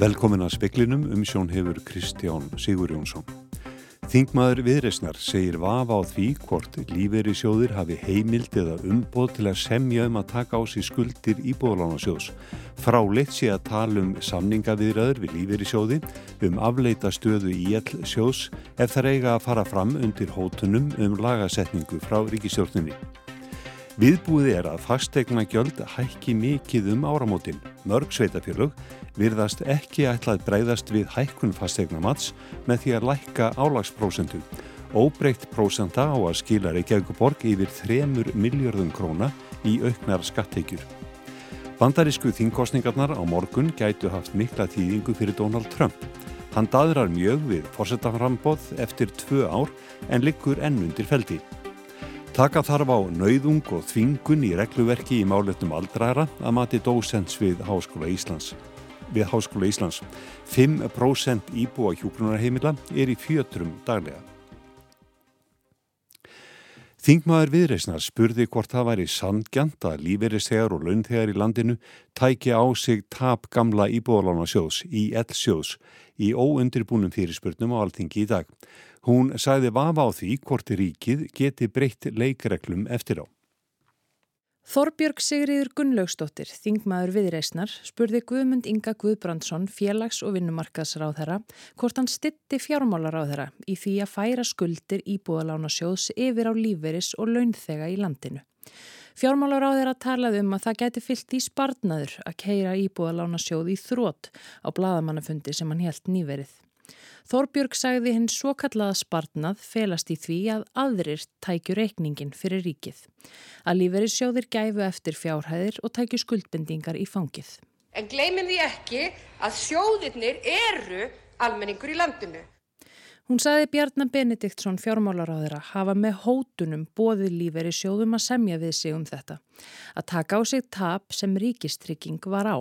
Velkomin að speklinum um sjón hefur Kristján Sigur Jónsson. Þingmaður viðresnar segir vafa á því hvort lífeyri sjóðir hafi heimild eða umboð til að semja um að taka á sig skuldir íbúðalánasjóðs. Fráleitt sé að tala um samningaviðraður við lífeyri sjóði um afleita stöðu í ell sjóðs ef það eiga að fara fram undir hótunum um lagasetningu frá ríkistjórnunni. Viðbúið er að fastegna gjöld hækki mikið um áramótin. Mörg sveitafélög virðast ekki ætlað breyðast við hækkun fastegna mats með því að lækka álagsprósentu. Óbreytt prósenta á að skila Reykjavíkuborg yfir 3 miljardum króna í auknar skatteikjur. Bandarísku þingkostningarnar á morgun gætu haft mikla þýðingu fyrir Donald Trump. Hann daðrar mjög við fórsetaframbóð eftir tvö ár en liggur enn undir feldi. Taka þarf á nauðung og þvingun í regluverki í máletum aldrara að mati dósens við Háskóla Íslands. Við Háskóla Íslands. 5% íbúa hjúgrunarheimila er í fjötrum daglega. Þingmaður viðreysnar spurði hvort það væri sandgjant að lífeyristegar og launtegar í landinu tækja á sig tap gamla íbúðalána sjóðs í L-sjóðs í óundirbúnum fyrirspurnum á alþingi í dag. Hún sagði vafa á því hvort ríkið geti breytt leikreglum eftir á. Þorbjörg Sigriður Gunnlaugstóttir, þingmaður viðreysnar, spurði Guðmund Inga Guðbrandsson, félags- og vinnumarkaðsráðherra, hvort hann stitti fjármálaráðherra í því að færa skuldir íbúðalána sjóðs yfir á líferis og launþega í landinu. Fjármálaráðherra talaði um að það geti fyllt í spartnaður að keira íbúðalána sjóð í þrótt á bladamannafundi sem hann helt nýverið. Þorbjörg sagði hinn svo kallaða spartnað felast í því að aðrir tækju reikningin fyrir ríkið. Að líferi sjóðir gæfu eftir fjárhæðir og tækju skuldbendingar í fangið. En gleymum því ekki að sjóðirnir eru almenningur í landinu. Hún sagði Bjarnar Benediktsson fjármálaráðira hafa með hótunum bóðið líferi sjóðum að semja við sig um þetta. Að taka á sig tap sem ríkistrygging var á.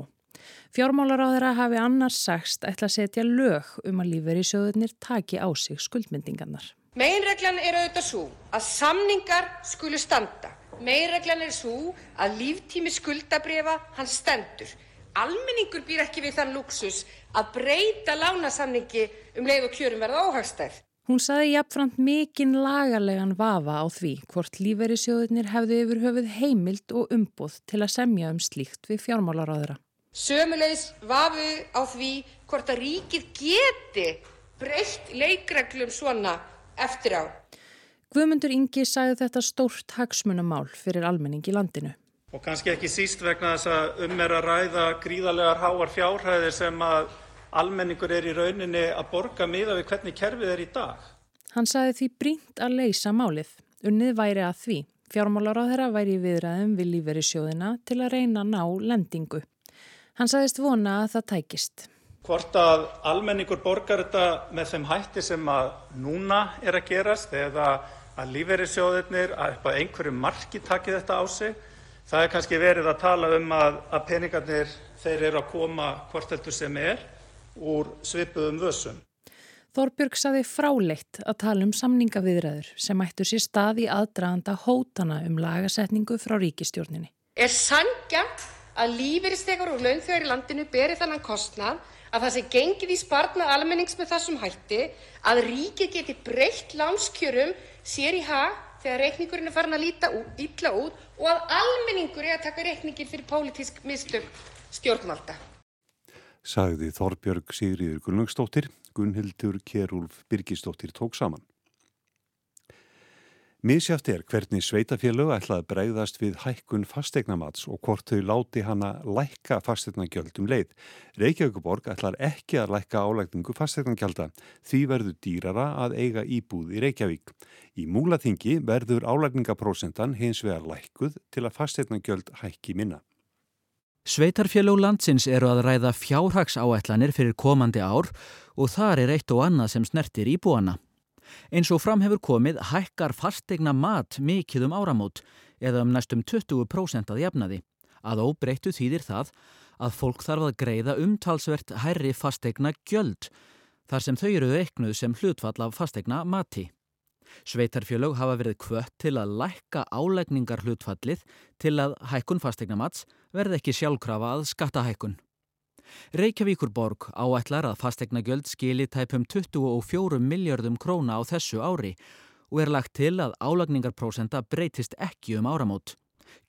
Fjármálaráðara hafi annars sagst ætla að setja lög um að lífverðisjóðunir taki á sig skuldmyndingarnar. Meginreglan er auðvitað svo að samningar skulu standa. Meginreglan er svo að líftími skuldabriða hann stendur. Almenningur býr ekki við þann luxus að breyta lánasamningi um leið og kjörum verða óhagstæð. Hún saði jafnframt mikinn lagarlegan vafa á því hvort lífverðisjóðunir hefði yfir höfuð heimild og umbúð til að semja um slíkt við fjármálaráðara. Sömulegis vafu á því hvort að ríkið geti breytt leikreglum svona eftir á. Guðmundur Ingi sagði þetta stórt hagsmunamál fyrir almenning í landinu. Og kannski ekki síst vegna þess að um er að ræða gríðarlegar háar fjárhæðir sem að almenningur er í rauninni að borga miða við hvernig kerfið er í dag. Hann sagði því brínt að leysa málið. Unnið væri að því. Fjármálar á þeirra væri viðræðum við líferi sjóðina til að reyna að ná lendingu. Hann sagðist vona að það tækist. Hvort að almenningur borgar þetta með þeim hætti sem að núna er að gerast eða að lífeyrissjóðirnir að upp að einhverju marki taki þetta á sig, það er kannski verið að tala um að, að peningarnir þeir eru að koma hvort heldur sem er úr svipuðum vössum. Þorbjörg saði fráleitt að tala um samningaviðræður sem ættu sér stað í aðdraganda hótana um lagasetningu frá ríkistjórninni. Er sangjant að lífeyrisþegar og launþegar í landinu beri þannan kostnað að það sé gengið í sparnað almennings með þessum hætti, að ríkið geti breytt lánskjörum sér í hag þegar reikningurinn er farin að líta illa út og að almenningur er að taka reikningin fyrir pólitísk mistök stjórnvalda. Sagði Þorbjörg Sigriður Gunnlaugstóttir, Gunnhildur Kjærúlf Birgistóttir tók saman. Mísjátt er hvernig sveitafélög ætlaði bregðast við hækkun fastegnamats og hvort þau láti hana lækka fastegnagjöldum leið. Reykjavíkuborg ætlar ekki að lækka álækningu fastegnagjölda því verður dýrara að eiga íbúð í Reykjavík. Í múlaþingi verður álækningaprósentan hins vegar lækkuð til að fastegnagjöld hækki minna. Sveitarfélög landsins eru að ræða fjárhagsáætlanir fyrir komandi ár og þar er eitt og annað sem snertir íbúana. Eins og fram hefur komið hækkar fastegna mat mikið um áramót eða um næstum 20% að jafnaði. Að óbreyttu þýðir það að fólk þarf að greiða umtalsvert hærri fastegna gjöld þar sem þau eru eiknuð sem hlutfall af fastegna mati. Sveitarfjölög hafa verið kvött til að lækka álegningar hlutfallið til að hækkun fastegna mats verði ekki sjálfkrafa að skattahækkun. Reykjavíkur borg áætlar að fastegna göld skili tæpum 24 miljardum króna á þessu ári og er lagt til að álagningarprósenta breytist ekki um áramót.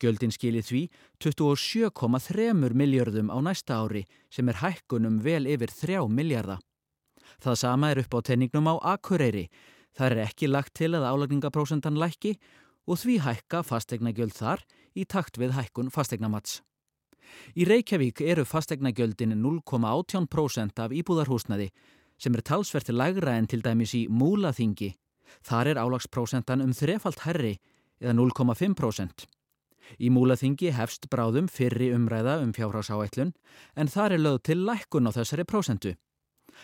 Gjöldin skili því 27,3 miljardum á næsta ári sem er hækkunum vel yfir 3 miljarda. Það sama er upp á tenningnum á Akureyri. Það er ekki lagt til að álagningaprósentan lækki og því hækka fastegnagjöld þar í takt við hækkun fastegnamats. Í Reykjavík eru fastegnagjöldin 0,18% af íbúðarhúsnaði sem er talsverti lægra en til dæmis í múlaþingi. Þar er álagsprósentan um þrefalt herri eða 0,5%. Í múlaþingi hefst bráðum fyrri umræða um fjárhásáætlun en þar er lögð til lækkun á þessari prósentu.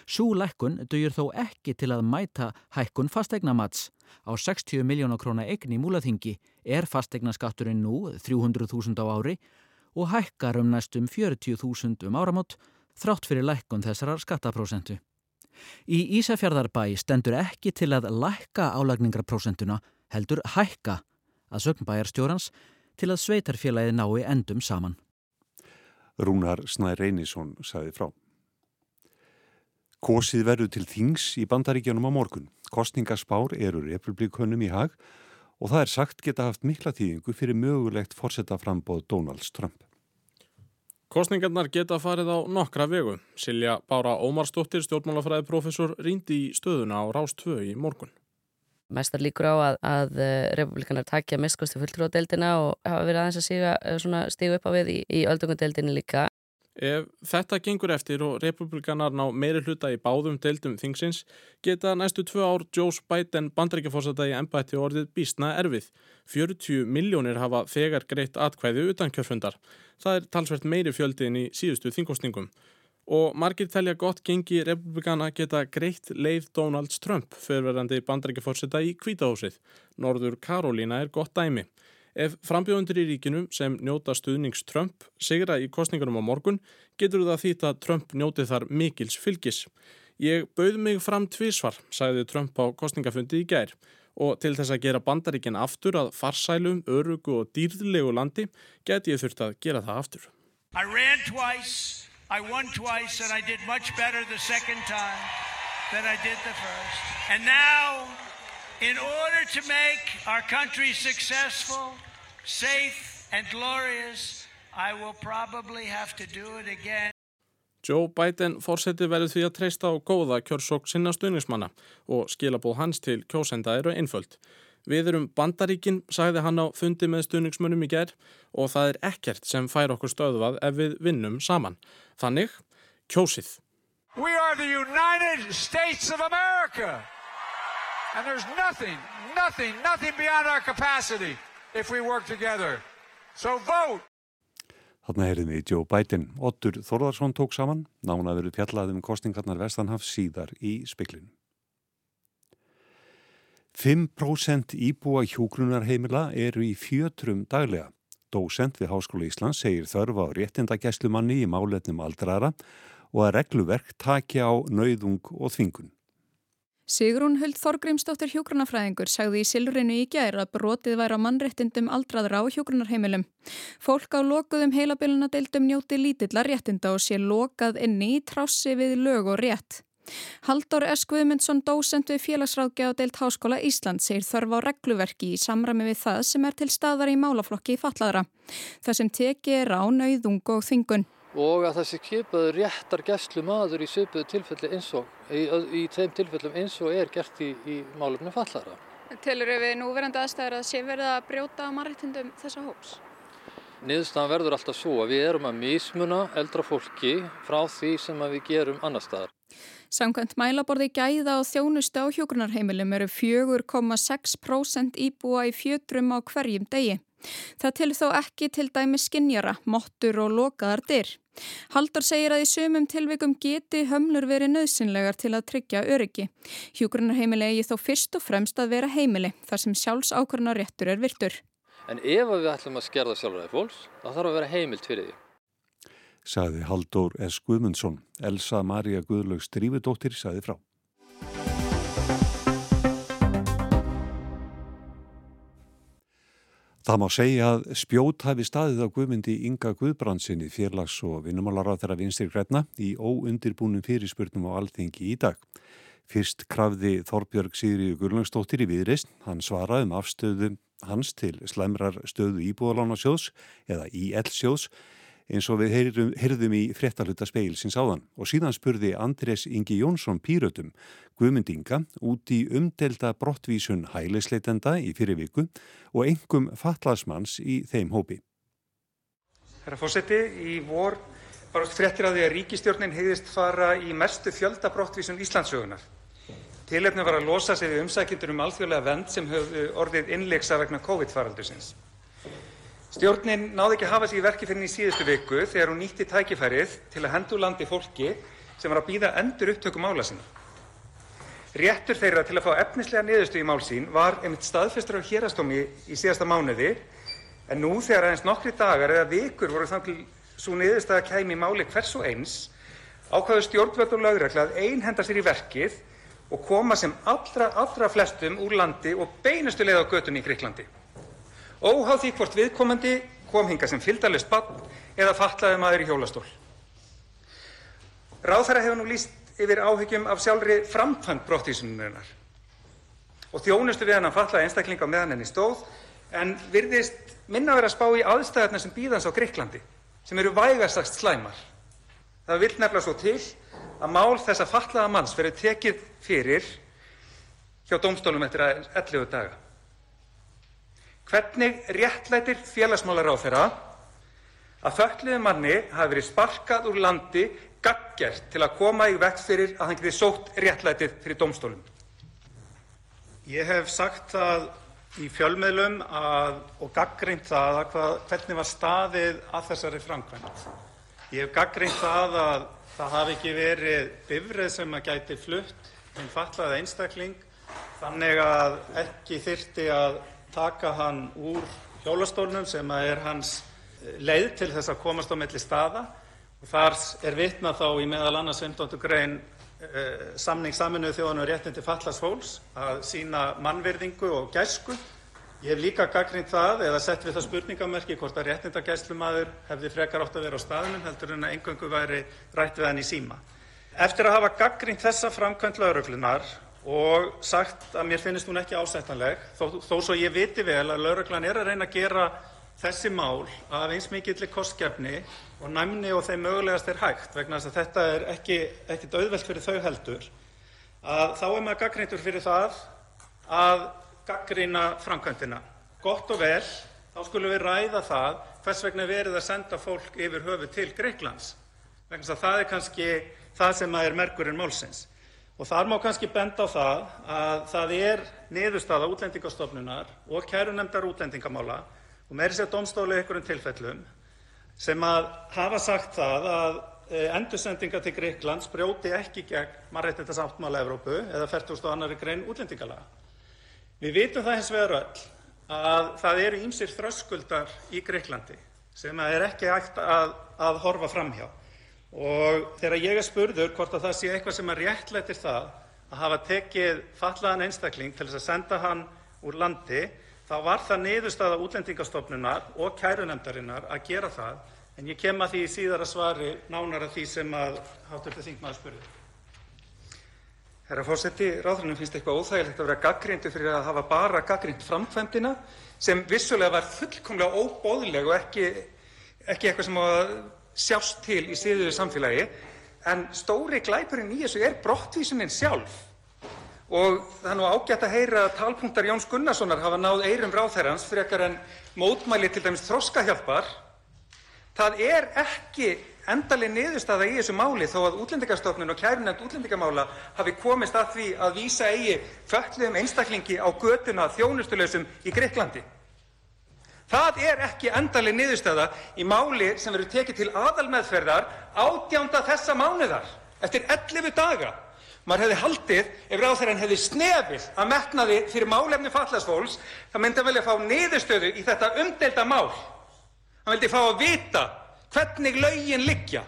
Sú lækkun dögjur þó ekki til að mæta hækkun fastegnamats. Á 60 miljónar króna eign í múlaþingi er fastegnaskatturinn nú 300.000 á ári og hækkar um næstum 40.000 um áramót þrátt fyrir lækkun þessarar skattaprósentu. Í Ísafjörðarbæ stendur ekki til að lækka álagningarprósentuna heldur hækka að sögnbæjarstjórans til að sveitarfélagið nái endum saman. Rúnar Snær Reynisson saði frá. Kosið verður til þings í bandaríkjanum á morgun. Kostningaspár eru republikunum í hag og það er sagt geta haft mikla tíðingu fyrir mögulegt fórsetta frambóð Donalds Trump. Kostningarnar geta farið á nokkra vegu. Silja Bára Ómarsdóttir, stjórnmálafræði profesor, rýndi í stöðuna á Rás 2 í morgun. Mestar líkur á að, að eh, republikanar takja mistkosti fulltrúadeildina og hafa verið aðeins að eh, stiga upp á við í, í öldungadeildinu líka. Ef þetta gengur eftir og republikanar ná meiri hluta í báðum deildum þingsins geta næstu tvö ár Joe Biden bandrækjafórsata í ennbætti orðið býstna erfið. 40 miljónir hafa þegar greitt atkvæði utan kjörfundar. Það er talsvert meiri fjöldin í síðustu þingostingum. Og margir telja gott gengi republikana geta greitt leið Donalds Trump fyrirverðandi bandrækjafórsata í kvítahósið. Norður Karolína er gott dæmi. Ef frambjóðundur í ríkinu sem njóta stuðnings Trump sigra í kostningunum á morgun getur það þýtt að Trump njóti þar mikils fylgis. Ég bauð mig fram tvísvar, sagði Trump á kostningafundi í gær og til þess að gera bandaríkinn aftur að farsælum, örugu og dýrðilegu landi get ég þurft að gera það aftur. I ran twice, I won twice and I did much better the second time than I did the first. And now, in order to make our country successful safe and glorious, I will probably have to do it again. Joe Biden fórseti verður því að treysta á góða kjörsók sinna stuðnismanna og skilabóð hans til kjósenda eru einföld. Við erum bandaríkin, sagði hann á fundi með stuðningsmönnum í gerð og það er ekkert sem fær okkur stöðvað ef við vinnum saman. Þannig, kjósið. We are the United States of America and there's nothing, nothing, nothing beyond our capacity if we work together. So vote! Þarna heyrðum við Joe Biden. Ottur Þorðarsson tók saman, nána verið fjallaðum kostingarnar Vestanhafs síðar í spiklinu. 5% íbúa hjógrunarheimila eru í fjötrum daglega. Dósent við Háskóla Íslands segir þörfa á réttindagæslumanni í máletnum aldrara og að regluverk taki á nauðung og þvingun. Sigrún Huld Þorgrímsdóttir hjógrunafræðingur sagði í Silurinu í gær að brotið væri á mannréttindum aldraðra á hjógrunarheimilum. Fólk á lokuðum heilabilunadeildum njóti lítillar réttinda og sé lokað inni í trássi við lög og rétt. Haldur S. Guðmundsson, dósend við félagsráðgjá deilt Háskóla Ísland, segir þörf á regluverki í samræmi við það sem er til staðar í málaflokki í falladra. Það sem teki er á nauðung og þingun og að það sé kipaður réttar gæslu maður í söpuðu tilfelli eins og í, í þeim tilfellum eins og er gert í, í málefni fallara. Telur við núverandi aðstæður að sé verið að brjóta margtindum þessa hóps? Niðurstaðan verður alltaf svo að við erum að mismuna eldra fólki frá því sem við gerum annar staðar. Samkvæmt mælaborði gæða og þjónustu á hjókunarheimilum eru 4,6% íbúa í fjötrum á hverjum degi. Það til þó ekki til dæmi skinnjara, mottur og lokaðar dyr. Haldur segir að í sumum tilvikum geti hömlur verið nöðsynlegar til að tryggja öryggi. Hjúgrunarheimili eigi þó fyrst og fremst að vera heimili þar sem sjálfs ákvörna réttur er virtur. En ef við ætlum að skerða sjálfræði fólks, þá þarf að vera heimilt fyrir því. Saði Haldur S. Guðmundsson. Elsa Maria Guðlaugs Drífudóttir saði frá. Það má segja að spjót hafi staðið á guðmyndi Inga Guðbrandsinni fjarlags og vinnumálaráð þeirra vinstir græna í óundirbúnum fyrirspurnum á alþengi í dag. Fyrst krafði Þorbjörg Sigriður Gurlangstóttir í viðreist, hann svaraði um afstöðu hans til slemrar stöðu íbúðalánasjóðs eða IL-sjóðs eins og við heyrðum, heyrðum í fréttaluta speilsins áðan og síðan spurði Andrés Ingi Jónsson Pírötum Guðmundinga út í umdelda brottvísun hælisleitenda í fyrir viku og engum fatlasmanns í þeim hópi. Herra fósetti, í vor barast fréttir að því að ríkistjórnin hegðist fara í mestu fjölda brottvísun Íslandsögunar. Tilefni var að losa sig við umsækjendur um alþjóðlega vend sem höfðu orðið innleiksa vegna COVID-faraldusins. Stjórnin náði ekki að hafa sig í verki fyrir í síðustu viku þegar hún nýtti tækifærið til að henda úr landi fólki sem var að býða endur upptöku mála sinna. Réttur þeirra til að fá efnislega niðurstöðu í mál sín var einmitt staðfestur á hérastómi í síðasta mánuði en nú þegar aðeins nokkri dagar eða vikur voru þannig til svo niðurstaða kæmi í máli hvers og eins ákvaðu stjórnvöld og lögregla að einhenda sér í verkið og koma sem allra, allra flestum úr landi og beinustu leið á götunni í Gríklandi óháð því hvort viðkomandi kom hingað sem fylgdarlaust barn eða fatlaður maður í hjólastól. Ráðherra hefur nú lýst yfir áhyggjum af sjálfri framkvæmd brottvísunarinnar og þjónustu við þennan fatlaða einstakling á meðan henni stóð en virðist minna vera að spá í aðstæðurnar sem bíða hans á Grikklandi sem eru vægast sagt slæmar. Það vill nefnilega svo til að mál þessa fatlaða manns verði tekið fyrir hjá dómstólum eftir 11 daga. Hvernig réttlætir félagsmálaráðherra að fötluðum manni hafi verið sparkað úr landi gagngert til að koma í veg fyrir að hann geti sótt réttlætið fyrir dómstólum? Ég hef sagt það í fjölmiðlum og gaggrínt það hvernig var staðið að þessari framkvæmd. Ég hef gaggrínt það að það hafi ekki verið bifrið sem gæti flutt hinn fatlaða einstakling þannig að ekki þyrfti að taka hann úr hjólastólnum sem er hans eh, leið til að komast á milli staða. Þar er vitnað í m.a. 15. gr. samnings Sameinuðu þjóðanna um réttindi fatlaðs fólks að sýna mannvirðingu og gæsku. Ég hef líka gagnrýnt það eða sett við það spurningarmerki hvort að réttindagæslumaður hefði frekar átt að vera á staðnum heldur en að eingöngu væri rætt við hann í síma. Eftir að hafa gagnrýnt þessa framkvæmd lögreglunnar og sagt að mér finnist hún ekki ásættanleg, þó, svo ég viti vel að lögreglan er að reyna að gera þessi mál af eins mikilli kostgæfni og næmni og þeim mögulegast er hægt vegna þess að þetta er ekkert auðvelt fyrir þau heldur, að þá er maður gagnrýndur fyrir það að gagnrýna framkvæmdina. Gott og vel, þá skulum við ræða það hvers vegna er verið að senda fólk yfir höfuð til Grikklands, vegna þess að það er kannski það sem er mergurinn málsins. Þar má kannski benda á að það er niðurstaða Útlendingastofnunar og kærunefndar útlendingamála og meira að segja dómstóli í einhverjum tilfellum sem hafa sagt að e, endursendingar til Grikklands brjóti ekki gegn mannréttindasáttmála Evrópu eða 42. gr. útlendingalaga. Við vitum það hins vegar öll að það eru ýmsir þröskuldar í Grikklandi sem er ekki hægt að horfa fram hjá. Þegar ég er spurður hvort það sé eitthvað sem réttlætir það að hafa tekið fatlaðan einstakling til að senda hann úr landi þá var það niðurstaða Útlendingastofnunar og kærunefndarinnar að gera það. En ég kem í síðara svari nánar að því sem hv. þingmaður spurði. Herra forseti. Ráðherranum finnst eitthvað óþægilegt að vera gagnrýndur fyrir að hafa bara gagnrýnt framkvæmdina sem vissulega var fullkomlega óboðleg og ekki eitthvað sem á að sjást til í siðuðu samfélagi. En stóri glæpurinn í þessu er brottvísunin sjálf. Það er ágætt að heyra að talpunktar Jóns Gunnarssonar hafa náð eyrum ráðherrans frekar en mótmæli dæmis Þroskahjálpar. Það er ekki endanleg niðurstaða í þessu máli þó að Útlendingastofnun og kærunefnd útlendingamála hafi komist að því að vísa eigi fötluðum einstaklingi á götuna þjónustulausum í Grikklandi. Það er ekki endanleg niðurstaða í máli sem verður tekið til aðalmeðferðar 18. þessa mánuðar, eftir 11 daga. Maður hefði haldið ef ráðherrann hefði snefil að metnaði fyrir málefni fatlaðs fólks þá myndi hann vilja fá niðurstöðu í þetta umdeilda mál. Hann vildi fá að vita hvernig lögin liggja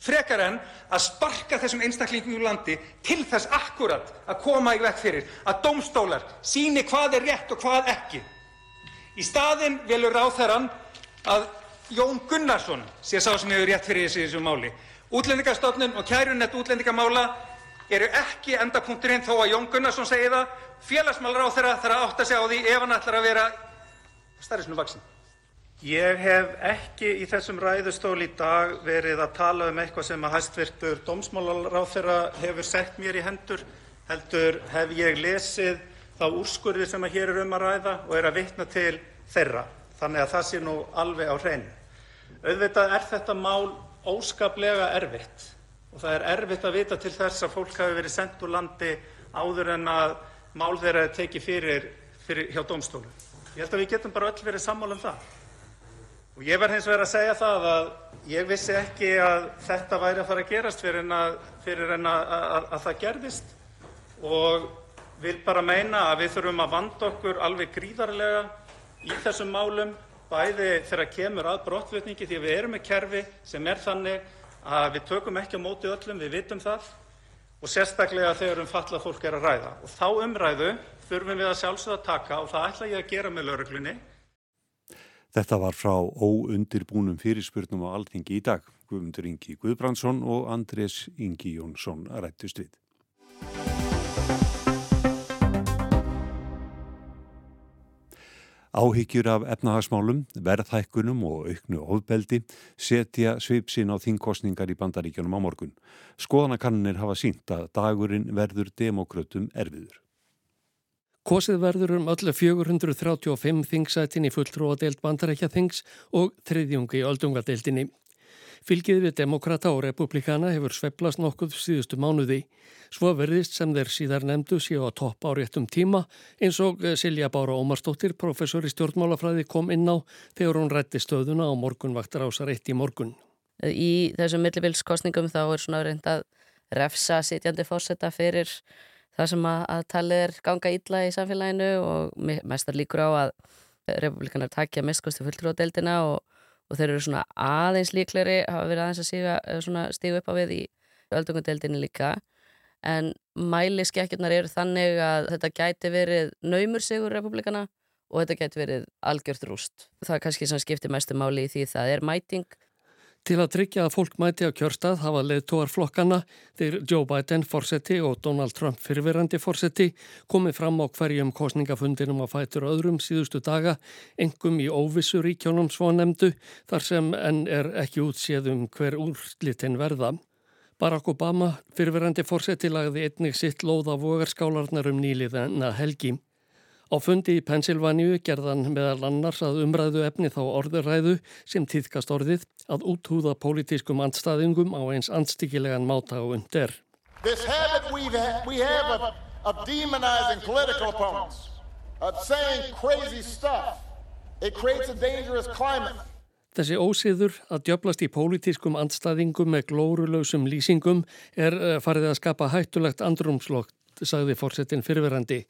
frekar en að sparka þessum einstaklingum úr landi til þess akkúrat að koma í veg fyrir að dómstólar sýni hvað er rétt og hvað ekki. Í staðinn velur ráðherrann að Jón Gunnarsson sé sá sem hefur rétt fyrir þessu, þessu máli. Útlendingastofnun og kærunett útlendingamála eru ekki endapunkturinn þó að Jón Gunnarsson segi það. Félagsmálaráðherra þarf að átta sig á því ef hann ætlar að vera stærri svona vaksin. Ég hef ekki í þessum ræðustól í dag verið að tala um eitthvað sem hæstvirtur dómsmálaráðherra hefur sett mér í hendur, heldur hef ég lesið þá úrskurði sem hér er um að ræða og er að vitna til þeirra, þannig að það sé nú alveg á hreinu. Auðvitað er þetta mál óskaplega erfitt og það er erfitt að vita til þess að fólk hafi verið sendt úr landi áður en mál þeirra er tekið fyrir, hjá dómstólum. Ég held að við getum bara öll verið sammála um það. Ég verð hins vegar að segja það að ég vissi ekki að þetta væri að fara að gerast fyrir en að það gerðist og vil bara meina að við þurfum að vanda okkur alveg gríðarlega í þessum málum, bæði þegar kemur að brottflutningi því að við erum með kerfi sem er þannig að við tökum ekki á móti öllum, við vitum það, og sérstaklega þegar um fatlað fólk er að ræða. Þá umræðu þurfum við að sjálfsögða að taka og það ætla ég að gera með lögreglunni Þetta var frá óundirbúnum fyrirspurnum á Alþingi í dag. Guðmundur Ingi Guðbrandsson og Andrés Ingi Jónsson rættust við. Áhyggjur af efnahagsmálum, verðhækkunum og auknu ofbeldi setja sveipsin á þingkostningar í bandaríkjunum á morgun. Skoðanakannir hafa sínt að dagurinn verður demokrautum erfiður. Kosið verður um öllu 435 þingsætin í fulltrúadeild bandarækja þings og þriðjungi í öldungadeildinni. Fylgið við demokrata og republikana hefur sveplast nokkuð síðustu mánuði. Svo verðist sem þeir síðar nefndu séu á topp á réttum tíma eins og Silja Bára Ómarsdóttir, professor í stjórnmálafræði, kom inn á þegar hún rætti stöðuna á morgunvaktar ásar eitt í morgun. Í þessum millibilskostningum þá er svona reynd að refsa sitjandi fórsetta fyrir það sem að, að talið er ganga illa í samfélaginu og mestar líkur á að republikanar takja mestkosti fulltrúadeildina og, og þeir eru svona aðeins líkleri hafa verið aðeins að síga, stígu upp á við í öldungadeildinu líka en mæliskekkjurnar eru þannig að þetta gæti verið naumur sigur republikana og þetta gæti verið algjört rúst. Það er kannski sem skiptir mestu máli í því það er mæting Til að tryggja að fólk mæti á kjörstað hafa leðtóar flokkana þeir Joe Biden fórseti og Donald Trump fyrverandi fórseti komið fram á hverjum kostningafundinum að fætur öðrum síðustu daga, engum í óvissu ríkjónum svo nefndu þar sem enn er ekki útséð um hver úrslitin verða. Barack Obama fyrverandi fórseti lagði einnig sitt lóða vogarskálarnar um nýliðana helgi. Á fundi í Pensilvaníu gerðan meðal annars að umræðu efni þá orðuræðu sem týðkast orðið að úthúða pólitískum andstaðingum á eins andstíkilegan máta og undir. This habit we have of, of demonizing political opponents, of saying crazy stuff, it creates a dangerous climate. Þessi ósiður að djöblast í pólitískum andstaðingum með glórulausum lýsingum er eh, farið að skapa hættulegt andrumslokt, sagði fórsetin fyrirverandi.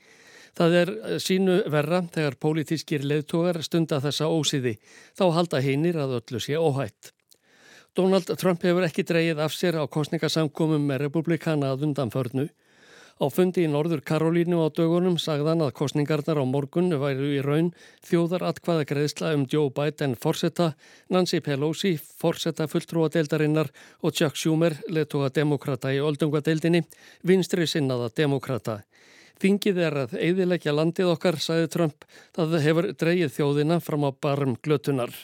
Það er eh, sínu verra þegar pólitískir leðtogar stunda þessa ósiði. Þá halda hinnir að öllu sé óhætt. Donald Trump hefur ekki dreyið af sér á kostningasamkomum með republikana að undanförnu. Á fundi í Norður Karolínu á dögunum sagðan að kostningarnar á morgun væru í raun þjóðar atkvaða greiðsla um Joe Biden forsetta, Nancy Pelosi forsetta fulltrúadeildarinnar og Chuck Schumer leðtoga demokrata í oldungadeildinni, vinstri sinnaða demokrata. Þingið er að eiðilegja landið okkar, sagði Trump, það hefur dreyið þjóðina fram á barm glötunar.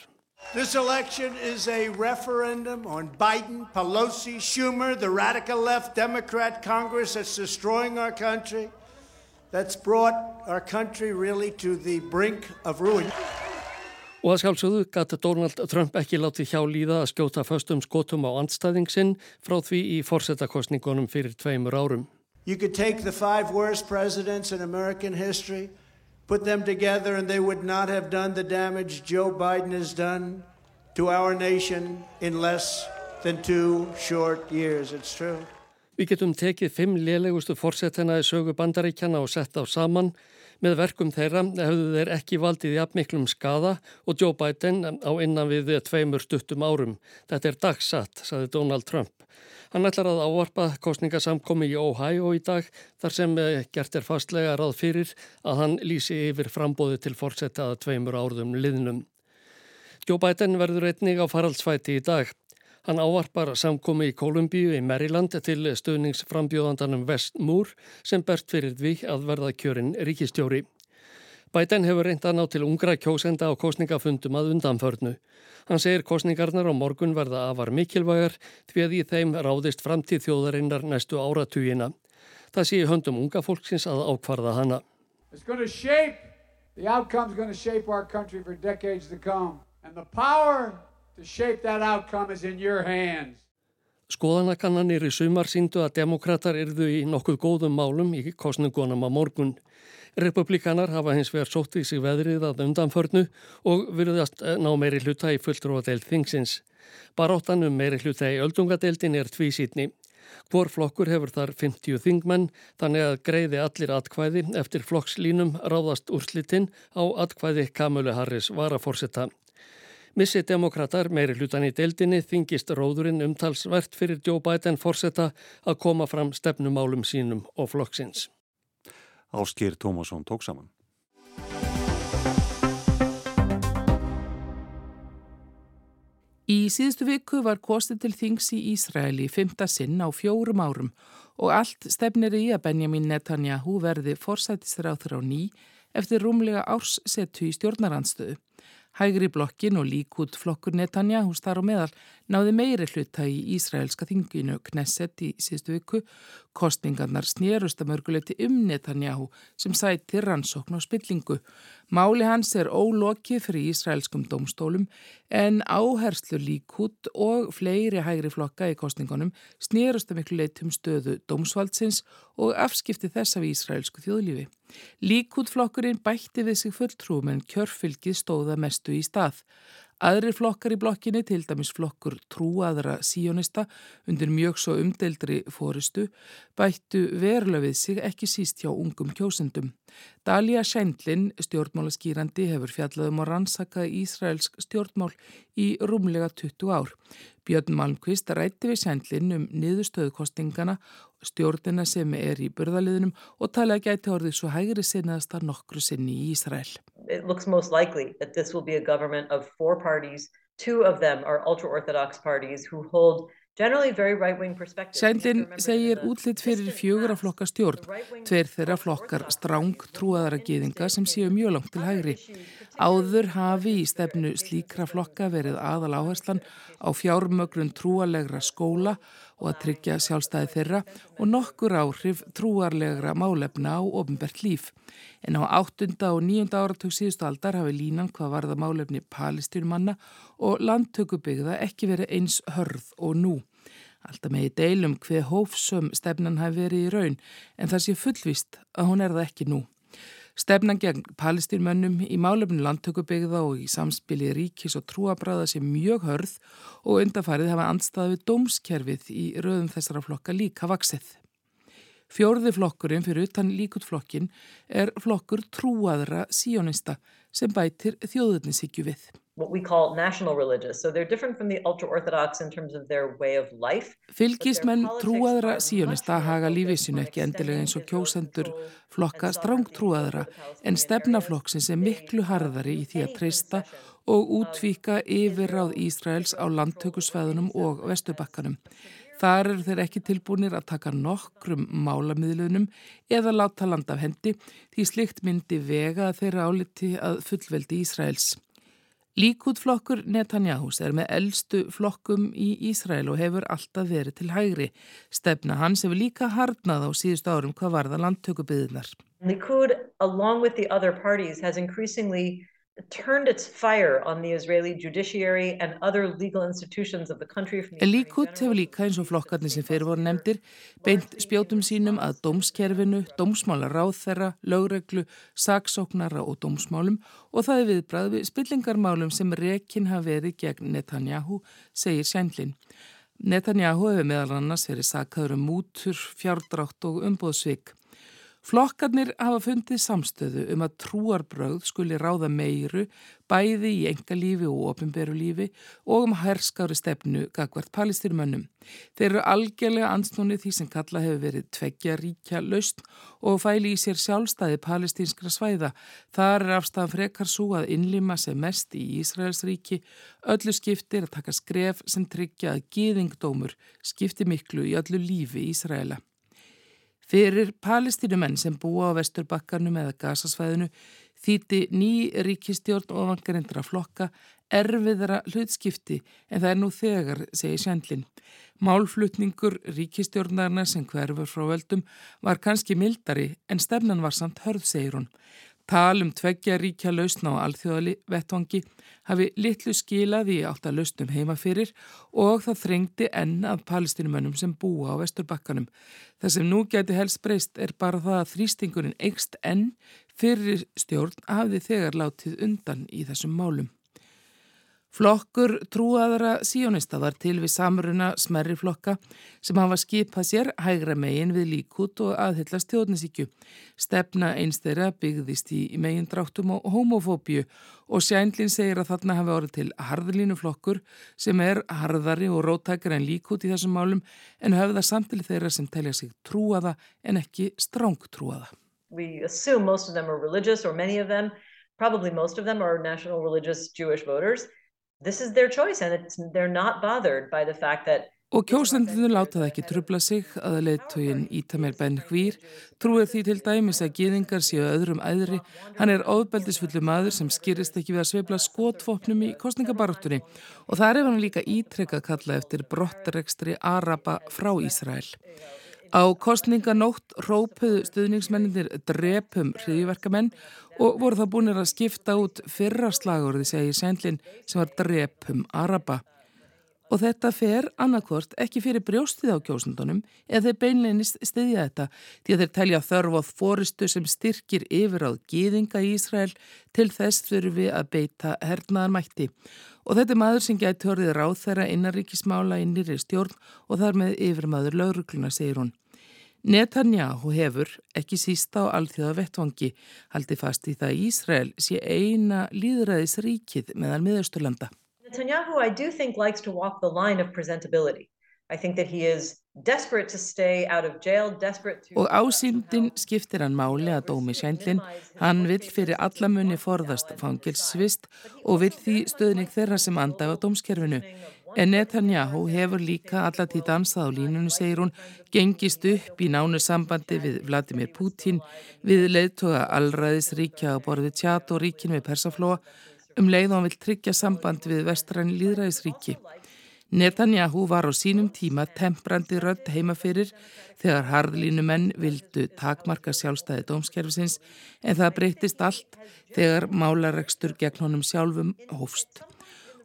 This election is a referendum on Biden, Pelosi, Schumer, the radical left Democrat Congress that's destroying our country, that's brought our country really to the brink of ruin. Og að sjálfsögðu gæti Donald Trump ekki látið hjá líða að skjóta föstum skotum á andstæðingsinn frá því í forsetakostningunum fyrir tveimur árum. You could take the five worst presidents in American history, put them together, and they would not have done the damage Joe Biden has done to our nation in less than two short years. It's true. Við getum tekið fimm lélegustu fórsetina í sögu bandaríkjana og sett á saman. Með verkum þeirra hefðu þeir ekki valdið í apmiklum skada og Joe Biden á innan við tveimur stuttum árum. Þetta er dagsatt, saði Donald Trump. Hann ætlar að ávarpa kostningasamkomi í Ohio í dag þar sem eh, gert er fastlega ráð fyrir að hann lýsi yfir frambóði til fórsetaða tveimur árðum liðnum. Joe Biden verður einnig á faraldsfæti í dag. Hann ávarpar samkomi í Kolumbíu í Maryland til stöðningsframbjóðandanum West Moore sem bert fyrir því að verða kjörin ríkistjóri. Biden hefur reynd að ná til ungra kjósenda á kostningafundum að undanförnu. Hann segir kostningarnar á morgun verða afar mikilvægar því að í þeim ráðist framtíð þjóðarinnar næstu áratugina. Það sé höndum unga fólksins að ákvarða hana. Is going to shape our country for decades to come. And the power Skoðanakannanir í sumar síndu að demokrater yrðu í nokkuð góðum málum í kostningunum á morgun. Republikanar hafa hins vegar sótt í sig veðrið að undanförnu og virðast ná meiri hluta í fulltróadeild þingsins. Baróttanum meiri hluta í öldungadeildin er tvísítni. Hvor flokkur hefur þar 50 þingmenn þannig að greiði allir atkvæði eftir flokkslínum ráðast úrslitinn á atkvæði Kamölu Harris varaforsetta. Missi demokrater meiri hlutan í deildinni þingist róðurinn umtalsvert fyrir Joe Biden fórsetta að koma fram stefnumálum sínum og flokksins. Áskýr Tómasson tók saman. Í síðustu viku var kostið til þings í Ísraeli fymta sinn á fjórum árum og allt stefnir í að Benjamin Netanyahu verði forsættistur á þrá ný eftir rúmlega ársettu í stjórnarandstöðu. Hægri blokkin og líkút flokkur Netanya hús þar á meðal náði meiri hluta í Ísraelska þinginu Knesset í síðustu viku. Kostningarnar snérust að mörguleiti um Netanyahu sem sæti rannsókn og spillingu. Máli hans er ólokið fyrir Ísraelskum domstólum en áherslu líkút og fleiri hægri flokka í kostningunum snérust að miklu leitum stöðu domsvaldsins og afskipti þess af Ísraelsku þjóðlífi. Líkútflokkurinn bætti við sig fulltrúum en kjörfylgið stóða mestu í stað. Aðrir flokkar í blokkinni, til dæmis flokkur trúaðra síjónista undir mjög svo umdeldri fóristu, bættu verulega við sig ekki síst hjá ungum kjósendum. Dalia Scheindlin, stjórnmálaskýrandi, hefur fjallaðum að rannsaka Ísraelsk stjórnmál í rúmlega 20 ár. Björn Malmqvist rætti við Scheindlin um niðurstöðukostingana, stjórnina sem er í burðaliðnum og tala að gæti orðið svo hægri sinnaðast að nokkru sinni í Ísrael. It looks most likely that this will be a government of four parties. Two of them are ultra-orthodox parties who hold Sændin segir útlitt fyrir fjögur að flokka stjórn, tveir þeirra flokkar stráng trúaðara geðinga sem séu mjög langt til hægri. Áður hafi í stefnu slíkra flokka verið aðal áherslan á fjármögrun trúalegra skóla og að tryggja sjálfstæði þeirra og nokkur áhrif trúarlegra málefna á ofnbært líf. En á 8. og 9. áratug síðustu aldar hafi línan hvað varða málefni palestínumanna og landtökubyggða ekki verið eins hörð og nú. Alltaf með í deilum hver hófsum stefnan hafi verið í raun en það sé fullvist að hún er það ekki nú. Stefnan gegn palestínmönnum í málefnu landtökubyggða og í samspili ríkis og trúabræða sem mjög hörð og undarfarið hafa andstaði við dómskerfið í röðum þessara flokka líka vaksið. Fjórði flokkurinn fyrir utan líkutflokkin er flokkur trúaðra síjónista sem bætir þjóðurnisíkju við what we call national religious. So they're different from the ultra-orthodox in terms of their way of life. Fylgismenn trúaðra síjónista haga lífið sín ekki endilega eins og kjósendur flokka stráng trúaðra en stefnaflokksins er miklu harðari í því að treysta og útvíka yfirráð Ísraels á landtökusveðunum og vestubakkanum. Þar eru þeir ekki tilbúinir að taka nokkrum málamiðlunum eða láta land af hendi því slikt myndi vega þeirra áliti að fullveldi Ísraels. Líkútflokkur Netanyahus er með eldstu flokkum í Ísrael og hefur alltaf verið til hægri. Stefna hans hefur líka hardnað á síðust árum hvað varða landtökubiðnar. Likud, along with the other parties, has increasingly Líkut hefur líka eins og flokkarnir sem fyrir voru nefndir beint spjótum sínum að dómskerfinu, dómsmála ráðþerra, lögreglu, saksóknara og dómsmálum og það er viðbrað við spillingarmálum sem rekin hafa verið gegn Netanyahu, segir Sjænlin. Netanyahu hefur meðal annars verið sakaður um mútur, fjárdrátt og umbóðsvik. Flokkarnir hafa fundið samstöðu um að trúarbröð skuli ráða meiru bæði í engalífi og ofinberulífi og um herskári stefnu gagvart palestinumönnum. Þeir eru algjörlega ansnúnið því sem kalla hefur verið tveggja ríkja laust og fæli í sér sjálfstæði palestinskra svæða. Þar er afstafan frekar svo að innlima sem mest í Ísraels ríki. Öllu skiptir að taka skref sem tryggja að gýðingdómur skipti miklu í öllu lífi Ísraela. Fyrir palestinumenn sem búa á vesturbakkanum eða gasasvæðinu þýtti ný ríkistjórn ofangarindra flokka erfiðra hlutskipti en það er nú þegar, segir Sjændlin. Málflutningur ríkistjórnarna sem hverfur frá völdum var kannski mildari en stefnan var samt hörð, segir hún. Talum tveggja ríkja lausna á alþjóðali vettvangi hafi litlu skilaði átt að lausnum heima fyrir og það þrengdi enn af palestinumönnum sem búa á vesturbakkanum. Það sem nú geti helst breyst er bara það að þrýstingurinn eikst enn fyrir stjórn hafði þegar látið undan í þessum málum. Flokkur trúaðara síjónista var til við samruna smerri flokka sem hafa skipað sér hægra megin við líkút og aðhyllast tjóðnisíkju. Stefna einstæra byggðist í megin dráttum og homofóbíu og Sjænlinn segir að þarna hafi orðið til harðlínu flokkur sem er harðari og rótækar en líkút í þessum málum en höfða samtili þeirra sem telja sig trúaða en ekki strángtrúaða. We assume most of them are religious or many of them, probably most of them are national religious Jewish voters. Og kjósendinu láta það ekki trubla sig að leittógin Ítamir Ben Hvír trúið því til dæmis að geðingar séu öðrum æðri. Hann er óðbeldisfullu maður sem skýrist ekki við að sveifla skotvopnum í kostningabartunni og það er hann líka ítrekka kalla eftir brottarekstri Araba frá Ísrael. Á kostninganótt rópuðu stuðningsmenninir drepum hriðiverkamenn og voru það búinir að skipta út fyrra slagurði segir Sænlin sem var drepum Araba. Og þetta fer annarkvort ekki fyrir brjóstið á kjósundunum eða þeir beinleginist stiðja þetta því að þeir telja þörf á fóristu sem styrkir yfir á gýðinga í Ísrael til þess þurfi að beita hernaðarmætti. Og þetta er maður sem gæti hörðið ráð þeirra innaríkismála í nýri stjórn og þar með yfir maður laurugluna, segir hún. Netanyahu hefur, ekki sísta á alþjóða vettvangi, haldi fast í það Ísrael sé eina líðræðisríkið meðal miðausturlanda. Netanyahu, I do think, likes to walk the line of presentability. I think that he is desperate to stay out of jail, desperate to... Og ásýndin skiptir hann máli að dómi Sjænlin. Hann vill fyrir allamunni forðast fangilsvist og vill því stöðning þeirra sem andaga dómskerfinu. En Netanyahu hefur líka allatí dansað á línunu, segir hún, gengist upp í nánu sambandi við Vladimir Putin, við leiðtoga allræðisríkja á borði tját og ríkin við Persaflóa, um leið og hann vil tryggja samband við vestræn líðræðisríki. Netanyahu var á sínum tíma temprandi rödd heimaferir þegar harðlínu menn vildu takmarka sjálfstæði dómskerfisins en það breytist allt þegar málaregstur gegn honum sjálfum hófst.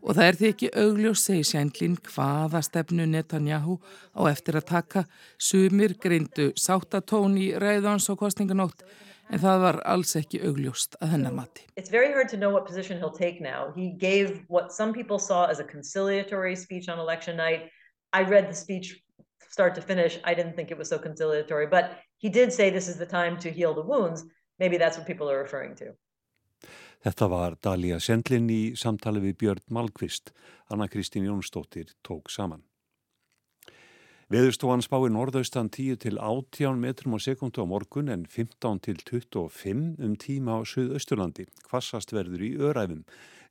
Og það er því ekki augljós, segi Sjænlín, hvaða stefnu Netanyahu á eftir að taka. Sumir greindu sáttatón í ræðans og kostninganótt en það var alls ekki augljóst að hennar mati. It's very hard to know what position he'll take now. He gave what some people saw as a conciliatory speech on election night. I read the speech start to finish. I didn't think it was so conciliatory, but he did say this is the time to heal the wounds. Maybe that's what people are referring to. Þetta var Dalia Sendlin í samtali við Björn Malkvist. Anna Kristín Jónsdóttir tók saman. Veðurstofan spáir norðaustan 10 til 18 metrum á sekundu á morgun en 15 til 25 um tíma á Suðausturlandi. Kvassast verður í öræfum.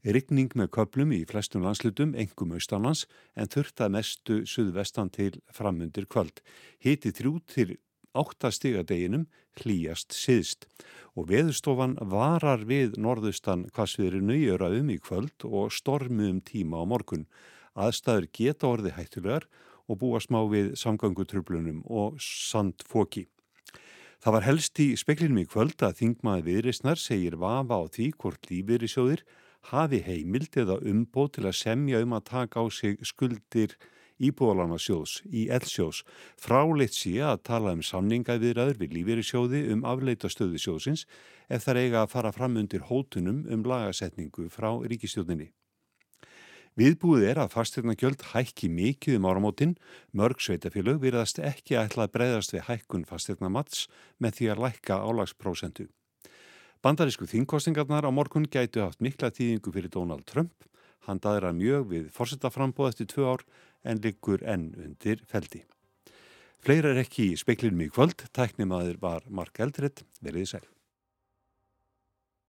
Ryggning með köplum í flestum landslutum, engum austanlands, en þurftað mestu suðvestan til framundir kvöld. Hiti þrjú til 8 stigadeginum hlýjast siðst og veðurstofan varar við norðaustan kvassviðrinu í öræfum í kvöld og stormu um tíma á morgun. Aðstæður geta orði hættulegar og búa smá við samgangutröflunum og sandfóki. Það var helst í speklinum í kvöld að þingmaði viðreysnar segir vafa á því hvort lífeyrisjóðir hafi heimild eða umbóð til að semja um að taka á sig skuldir íbúðalarnasjóðs í L-sjóðs. Fráleitt sé að tala um samningaviðraður við lífeyrisjóði um afleita stöðu sjóðsins ef það eiga að fara fram undir hótunum um lagasetningu frá ríkistjóðinni. Viðbúið er að fastegnagjöld hækki mikið um áramótin, mörg sveitafélög virðast ekki ætla að breyðast við hækkun fastegnamats með því að lækka álagsprósentu. Bandarísku þingkostingarnar á morgun gætu haft mikla tíðingu fyrir Donald Trump. Hann daðir að mjög við fórsetaframbóð eftir tvö ár en liggur enn undir feldi. Fleira er ekki í speklinum í kvöld, tæknimaður var Mark Eldred, veriði sæl.